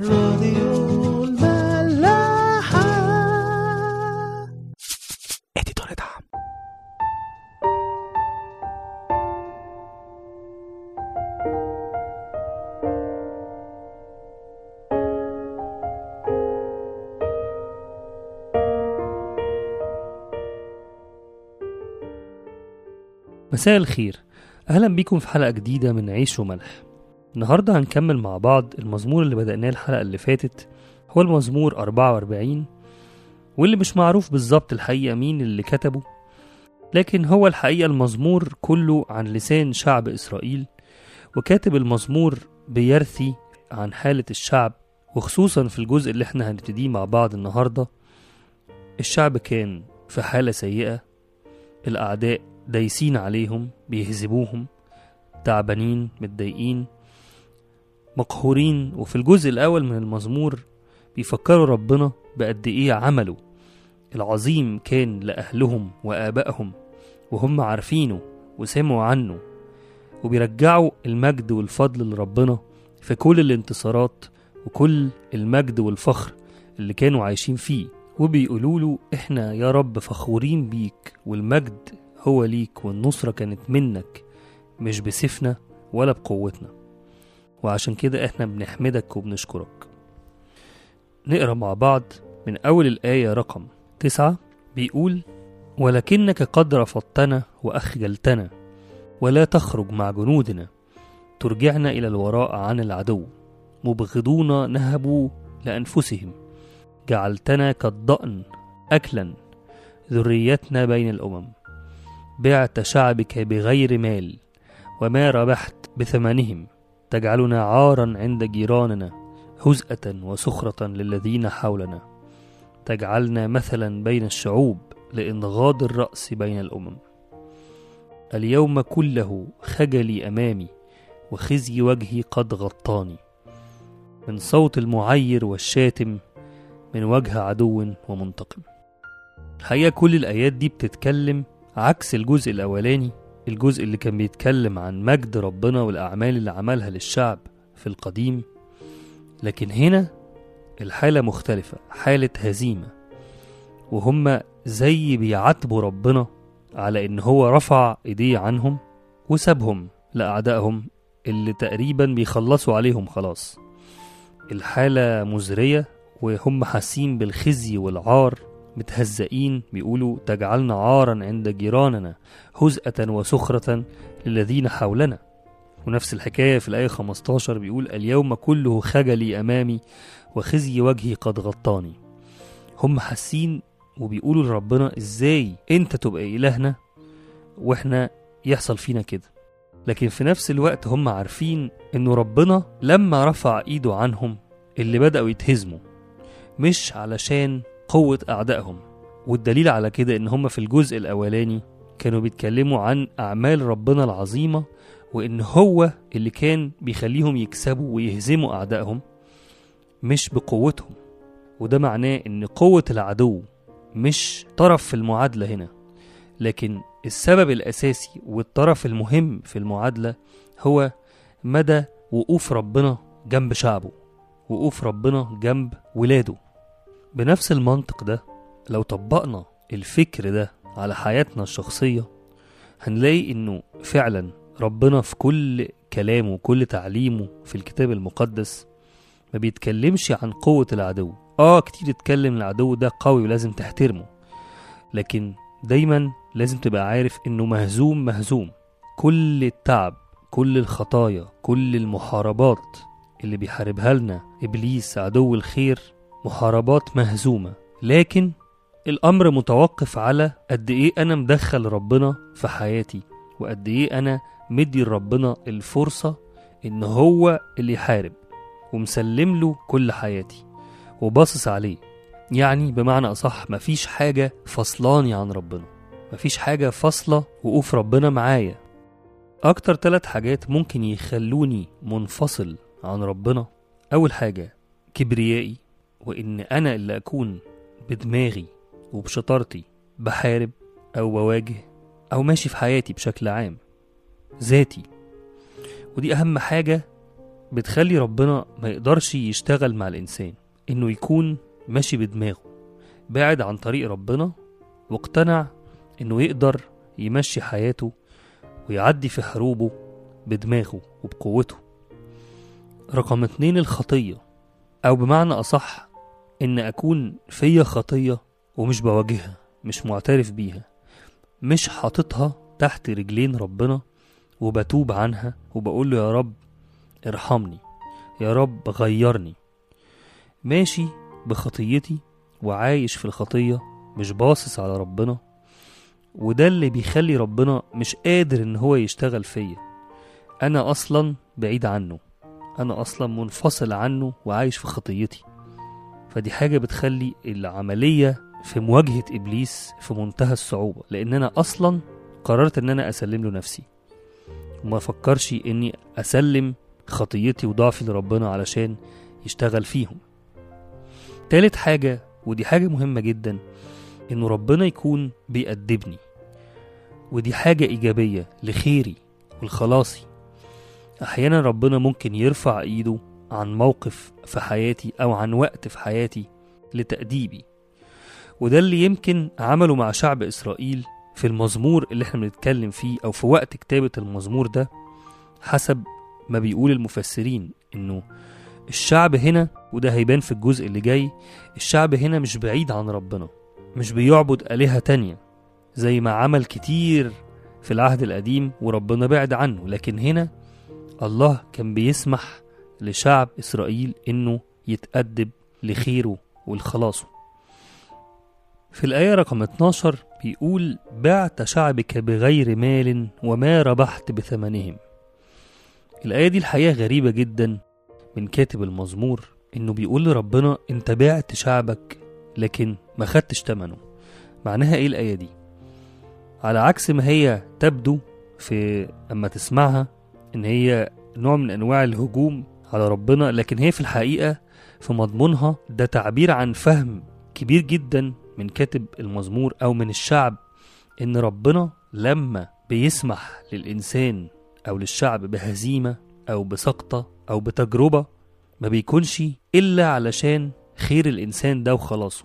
راديو الملاحة. اديتور دعم. مساء الخير. أهلا بيكم في حلقة جديدة من عيش وملح. النهاردة هنكمل مع بعض المزمور اللي بدأناه الحلقة اللي فاتت هو المزمور 44 واللي مش معروف بالظبط الحقيقة مين اللي كتبه لكن هو الحقيقة المزمور كله عن لسان شعب إسرائيل وكاتب المزمور بيرثي عن حالة الشعب وخصوصا في الجزء اللي إحنا هنبتديه مع بعض النهاردة الشعب كان في حالة سيئة الأعداء دايسين عليهم بيهزموهم تعبانين متضايقين مقهورين وفي الجزء الأول من المزمور بيفكروا ربنا بقد إيه عمله. العظيم كان لأهلهم وآبائهم وهم عارفينه وسمعوا عنه وبيرجعوا المجد والفضل لربنا في كل الانتصارات وكل المجد والفخر اللي كانوا عايشين فيه. وبيقولوا له إحنا يا رب فخورين بيك والمجد هو ليك والنصرة كانت منك مش بسيفنا ولا بقوتنا. وعشان كده إحنا بنحمدك وبنشكرك. نقرأ مع بعض من أول الآية رقم تسعة بيقول ولكنك قد رفضتنا وأخجلتنا ولا تخرج مع جنودنا ترجعنا إلى الوراء عن العدو مبغضون نهبوا لأنفسهم جعلتنا كالضأن أكلا ذريتنا بين الأمم بعت شعبك بغير مال وما ربحت بثمنهم. تجعلنا عارا عند جيراننا هزءة وسخرة للذين حولنا. تجعلنا مثلا بين الشعوب لإنغاض الرأس بين الأمم. اليوم كله خجلي أمامي وخزي وجهي قد غطاني. من صوت المعير والشاتم من وجه عدو ومنتقم. الحقيقة كل الآيات دي بتتكلم عكس الجزء الأولاني الجزء اللي كان بيتكلم عن مجد ربنا والأعمال اللي عملها للشعب في القديم. لكن هنا الحالة مختلفة حالة هزيمة. وهم زي بيعاتبوا ربنا على إن هو رفع إيديه عنهم وسابهم لأعدائهم اللي تقريبا بيخلصوا عليهم خلاص. الحالة مزرية وهم حاسين بالخزي والعار. متهزئين بيقولوا تجعلنا عارا عند جيراننا هزءة وسخرة للذين حولنا. ونفس الحكاية في الآية 15 بيقول اليوم كله خجلي أمامي وخزي وجهي قد غطاني. هم حاسين وبيقولوا لربنا إزاي أنت تبقى إلهنا وإحنا يحصل فينا كده؟ لكن في نفس الوقت هم عارفين إنه ربنا لما رفع إيده عنهم اللي بدأوا يتهزموا مش علشان قوة أعدائهم. والدليل على كده إن هم في الجزء الأولاني كانوا بيتكلموا عن أعمال ربنا العظيمة وإن هو اللي كان بيخليهم يكسبوا ويهزموا أعدائهم مش بقوتهم. وده معناه إن قوة العدو مش طرف في المعادلة هنا لكن السبب الأساسي والطرف المهم في المعادلة هو مدى وقوف ربنا جنب شعبه وقوف ربنا جنب ولاده. بنفس المنطق ده لو طبقنا الفكر ده على حياتنا الشخصية هنلاقي إنه فعلا ربنا في كل كلامه وكل تعليمه في الكتاب المقدس ما بيتكلمش عن قوة العدو. آه كتير يتكلم العدو ده قوي ولازم تحترمه لكن دايما لازم تبقى عارف إنه مهزوم مهزوم. كل التعب كل الخطايا كل المحاربات اللي بيحاربها لنا إبليس عدو الخير محاربات مهزومة. لكن الأمر متوقف على قد إيه أنا مدخل ربنا في حياتي وقد إيه أنا مدي لربنا الفرصة إن هو اللي يحارب ومسلم له كل حياتي وباصص عليه. يعني بمعنى أصح مفيش حاجة فصلاني عن ربنا مفيش حاجة فاصلة وقوف ربنا معايا. أكتر ثلاث حاجات ممكن يخلوني منفصل عن ربنا. أول حاجة كبريائي. وإن أنا اللي أكون بدماغي وبشطارتي بحارب أو بواجه أو ماشي في حياتي بشكل عام ذاتي. ودي أهم حاجة بتخلي ربنا ما يقدرش يشتغل مع الإنسان إنه يكون ماشي بدماغه بعد عن طريق ربنا واقتنع إنه يقدر يمشي حياته ويعدي في حروبه بدماغه وبقوته. رقم اتنين الخطية أو بمعنى أصح إن أكون فيا خطية ومش بواجهها مش معترف بيها مش حاططها تحت رجلين ربنا وبتوب عنها وبقول له يا رب ارحمني يا رب غيرني. ماشي بخطيتي وعايش في الخطية مش باصص على ربنا وده اللي بيخلي ربنا مش قادر إن هو يشتغل فيا. أنا أصلا بعيد عنه أنا أصلا منفصل عنه وعايش في خطيتي. فدي حاجة بتخلي العملية في مواجهة إبليس في منتهى الصعوبة لأن أنا أصلا قررت إن أنا أسلم له نفسي. وما فكرش إني أسلم خطيتي وضعفي لربنا علشان يشتغل فيهم. تالت حاجة ودي حاجة مهمة جدا إنه ربنا يكون بيأدبني. ودي حاجة إيجابية لخيري ولخلاصي أحيانا ربنا ممكن يرفع إيده عن موقف في حياتي أو عن وقت في حياتي لتأديبي. وده اللي يمكن عمله مع شعب إسرائيل في المزمور اللي إحنا بنتكلم فيه أو في وقت كتابة المزمور ده حسب ما بيقول المفسرين إنه الشعب هنا وده هيبان في الجزء اللي جاي الشعب هنا مش بعيد عن ربنا مش بيعبد آلهة تانية زي ما عمل كتير في العهد القديم وربنا بعد عنه. لكن هنا الله كان بيسمح لشعب إسرائيل إنه يتأدب لخيره ولخلاصه. في الآية رقم 12 بيقول بعت شعبك بغير مال وما ربحت بثمنهم. الآية دي الحقيقة غريبة جدا من كاتب المزمور إنه بيقول لربنا أنت بعت شعبك لكن ما خدتش تمنه معناها إيه الآية دي؟ على عكس ما هي تبدو في أما تسمعها إن هي نوع من أنواع الهجوم على ربنا لكن هي في الحقيقة في مضمونها ده تعبير عن فهم كبير جدا من كاتب المزمور أو من الشعب إن ربنا لما بيسمح للإنسان أو للشعب بهزيمة أو بسقطة أو بتجربة ما بيكونش إلا علشان خير الإنسان ده وخلاصه.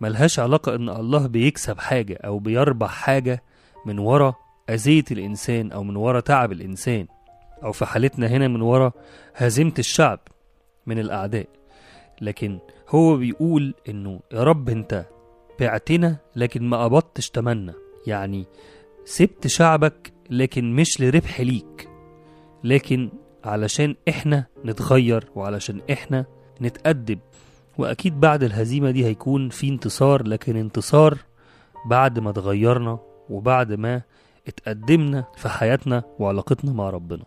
ملهاش علاقة إن الله بيكسب حاجة أو بيربح حاجة من ورا أذية الإنسان أو من ورا تعب الإنسان. أو في حالتنا هنا من ورا هزيمة الشعب من الأعداء. لكن هو بيقول إنه يا رب أنت بعتنا لكن ما قبضتش تمنا يعني سبت شعبك لكن مش لربح ليك. لكن علشان إحنا نتغير وعلشان إحنا نتأدب. وأكيد بعد الهزيمة دي هيكون في انتصار لكن انتصار بعد ما اتغيرنا وبعد ما اتقدمنا في حياتنا وعلاقتنا مع ربنا.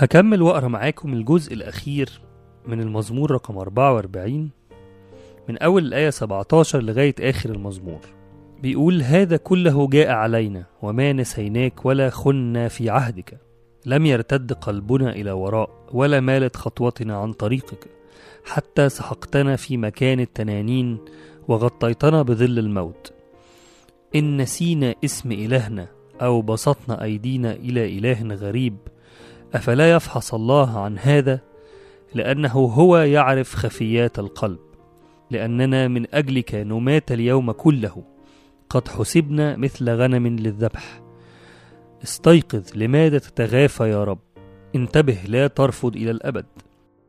هكمل وأقرأ معاكم الجزء الأخير من المزمور رقم 44 من أول الآية 17 لغاية آخر المزمور. بيقول هذا كله جاء علينا وما نسيناك ولا خنا في عهدك. لم يرتد قلبنا إلى وراء ولا مالت خطوتنا عن طريقك. حتى سحقتنا في مكان التنانين وغطيتنا بظل الموت. إن نسينا اسم إلهنا أو بسطنا أيدينا إلى إله غريب. أفلا يفحص الله عن هذا؟ لأنه هو يعرف خفيات القلب. لأننا من أجلك نمات اليوم كله. قد حسبنا مثل غنم للذبح. استيقظ لماذا تتغافى يا رب؟ انتبه لا ترفض إلى الأبد.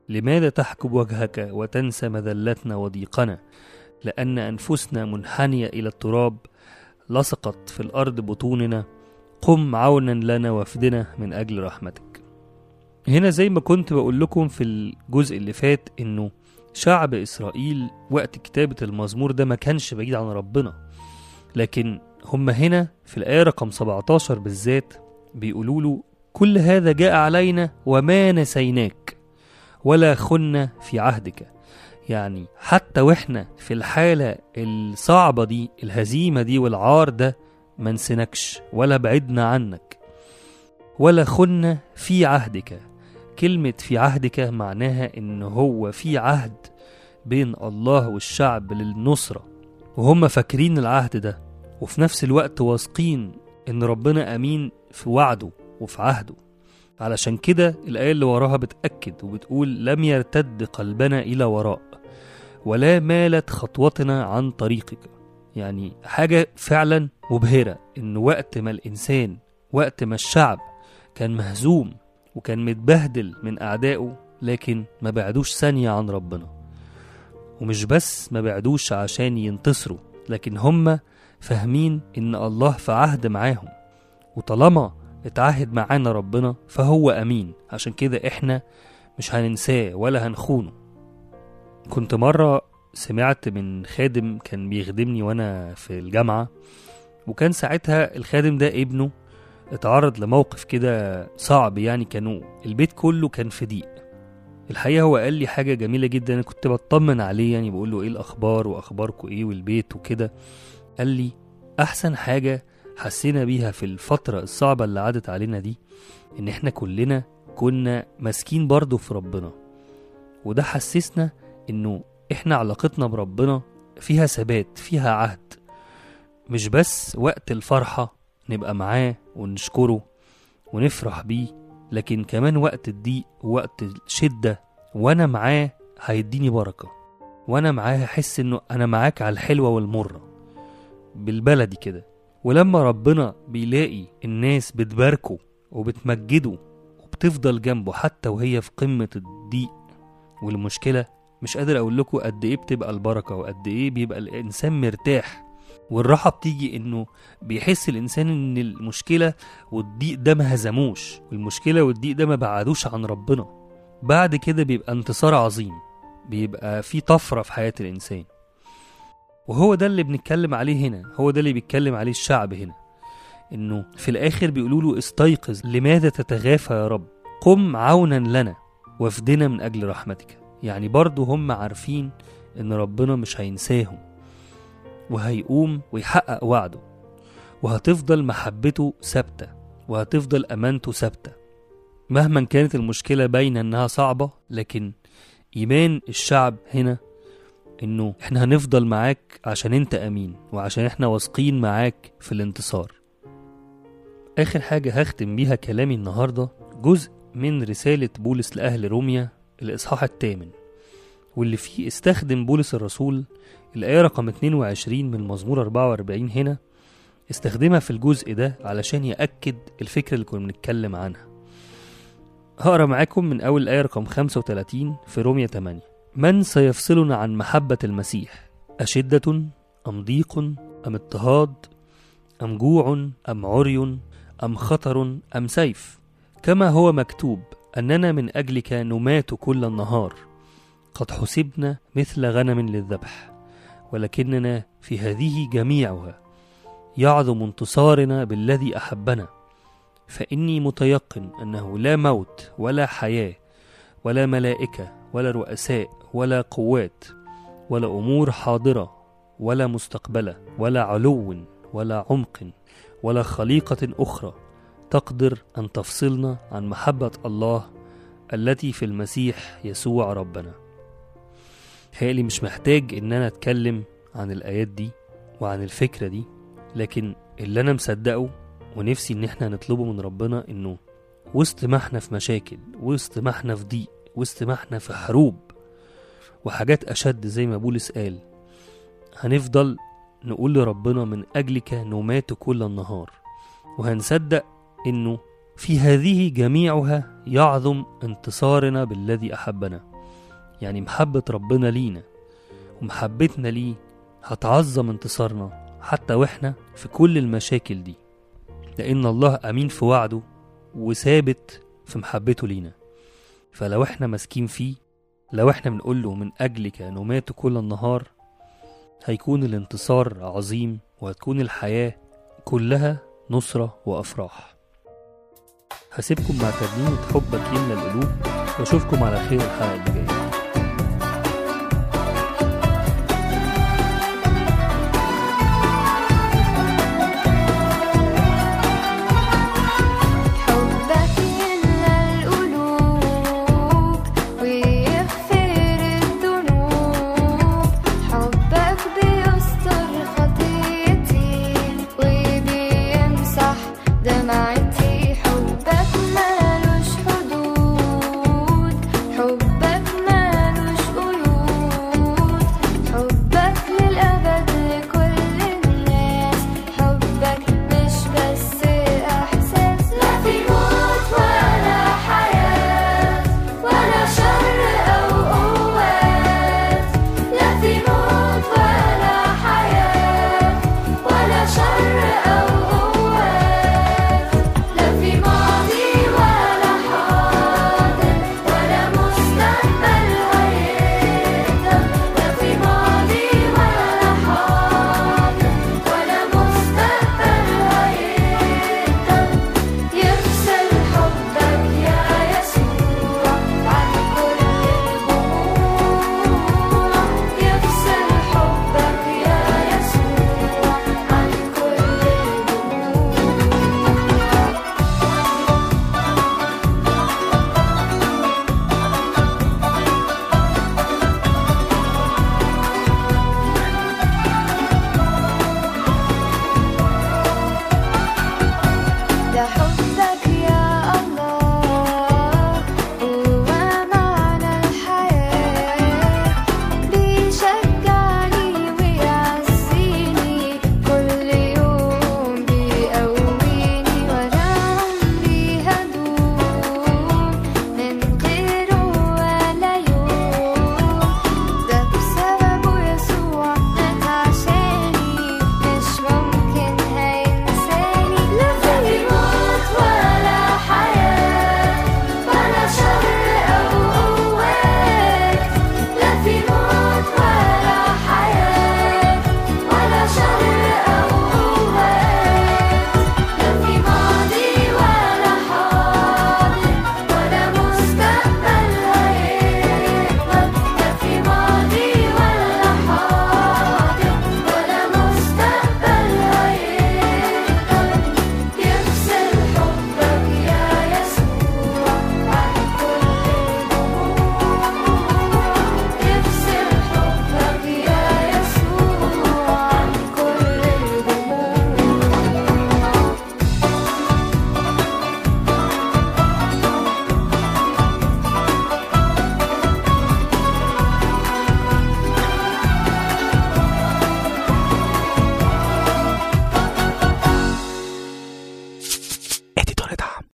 لماذا تحجب وجهك وتنسى مذلتنا وضيقنا؟ لأن أنفسنا منحنية إلى التراب. لصقت في الأرض بطوننا. قم عونا لنا وافدنا من أجل رحمتك. هنا زي ما كنت بقول لكم في الجزء اللي فات إنه شعب إسرائيل وقت كتابة المزمور ده ما كانش بعيد عن ربنا. لكن هم هنا في الآية رقم 17 بالذات بيقولوا له كل هذا جاء علينا وما نسيناك ولا خنا في عهدك. يعني حتى وإحنا في الحالة الصعبة دي الهزيمة دي والعار ده ما نسينكش ولا بعدنا عنك ولا خنا في عهدك. كلمة في عهدك معناها إن هو في عهد بين الله والشعب للنصرة. وهم فاكرين العهد ده وفي نفس الوقت واثقين إن ربنا أمين في وعده وفي عهده. علشان كده الآية اللي وراها بتأكد وبتقول لم يرتد قلبنا إلى وراء ولا مالت خطوتنا عن طريقك. يعني حاجة فعلا مبهرة إن وقت ما الإنسان وقت ما الشعب كان مهزوم وكان متبهدل من أعدائه لكن ما بعدوش ثانية عن ربنا. ومش بس ما بعدوش عشان ينتصروا لكن هم فاهمين إن الله في عهد معاهم. وطالما اتعهد معانا ربنا فهو أمين. عشان كده إحنا مش هننساه ولا هنخونه. كنت مرة سمعت من خادم كان بيخدمني وأنا في الجامعة وكان ساعتها الخادم ده ابنه اتعرض لموقف كده صعب يعني كانوا البيت كله كان في ضيق الحقيقة هو قال لي حاجة جميلة جدا أنا كنت بطمن عليه يعني بقول له إيه الأخبار وأخباركم إيه والبيت وكده. قال لي أحسن حاجة حسينا بيها في الفترة الصعبة اللي عدت علينا دي إن إحنا كلنا كنا ماسكين برضه في ربنا. وده حسسنا إنه إحنا علاقتنا بربنا فيها ثبات فيها عهد. مش بس وقت الفرحة نبقى معاه ونشكره ونفرح بيه. لكن كمان وقت الضيق ووقت الشدة وأنا معاه هيديني بركة. وأنا معاه هحس إنه أنا معاك على الحلوة والمرة. بالبلدي كده. ولما ربنا بيلاقي الناس بتباركه وبتمجده وبتفضل جنبه حتى وهي في قمة الضيق والمشكلة مش قادر أقول لكم قد إيه بتبقى البركة وقد إيه بيبقى الإنسان مرتاح. والراحة بتيجي إنه بيحس الإنسان إن المشكلة والضيق ده ما هزموش والمشكلة والضيق ده ما بعدوش عن ربنا. بعد كده بيبقى انتصار عظيم بيبقى في طفرة في حياة الإنسان. وهو ده اللي بنتكلم عليه هنا هو ده اللي بيتكلم عليه الشعب هنا إنه في الآخر بيقولوا له استيقظ لماذا تتغافى يا رب؟ قم عونا لنا وافدنا من أجل رحمتك. يعني برضو هم عارفين إن ربنا مش هينساهم. وهيقوم ويحقق وعده وهتفضل محبته ثابتة وهتفضل أمانته ثابتة. مهما كانت المشكلة باينة إنها صعبة لكن إيمان الشعب هنا إنه إحنا هنفضل معاك عشان أنت أمين وعشان إحنا واثقين معاك في الانتصار. آخر حاجة هختم بيها كلامي النهاردة جزء من رسالة بولس لأهل روميا الإصحاح الثامن واللي فيه استخدم بولس الرسول الآية رقم 22 من مزمور 44 هنا استخدمها في الجزء ده علشان يأكد الفكرة اللي كنا بنتكلم عنها. هقرأ معاكم من أول الآية رقم 35 في رومية 8 من سيفصلنا عن محبة المسيح؟ أشدة أم ضيق أم اضطهاد؟ أم جوع أم عري أم خطر أم سيف؟ كما هو مكتوب أننا من أجلك نمات كل النهار. قد حسبنا مثل غنم للذبح. ولكننا في هذه جميعها يعظم انتصارنا بالذي أحبنا. فإني متيقن أنه لا موت ولا حياة ولا ملائكة ولا رؤساء ولا قوات ولا أمور حاضرة ولا مستقبلة ولا علو ولا عمق ولا خليقة أخرى تقدر أن تفصلنا عن محبة الله التي في المسيح يسوع ربنا. هيقلي مش محتاج إن أنا أتكلم عن الآيات دي وعن الفكرة دي لكن اللي أنا مصدقه ونفسي إن إحنا نطلبه من ربنا إنه وسط ما إحنا في مشاكل وسط ما إحنا في ضيق وسط ما إحنا في حروب وحاجات أشد زي ما بولس قال هنفضل نقول لربنا من اجلك نمات كل النهار وهنصدق إنه في هذه جميعها يعظم انتصارنا بالذي أحبنا. يعني محبة ربنا لينا ومحبتنا ليه هتعظم انتصارنا حتى وإحنا في كل المشاكل دي. لأن الله أمين في وعده وثابت في محبته لينا. فلو إحنا ماسكين فيه لو إحنا بنقول له من أجلك نمات كل النهار هيكون الانتصار عظيم وهتكون الحياة كلها نصرة وأفراح. هسيبكم مع ترنيمة حبك يملى القلوب وأشوفكم على خير الحلقة اللي جاية.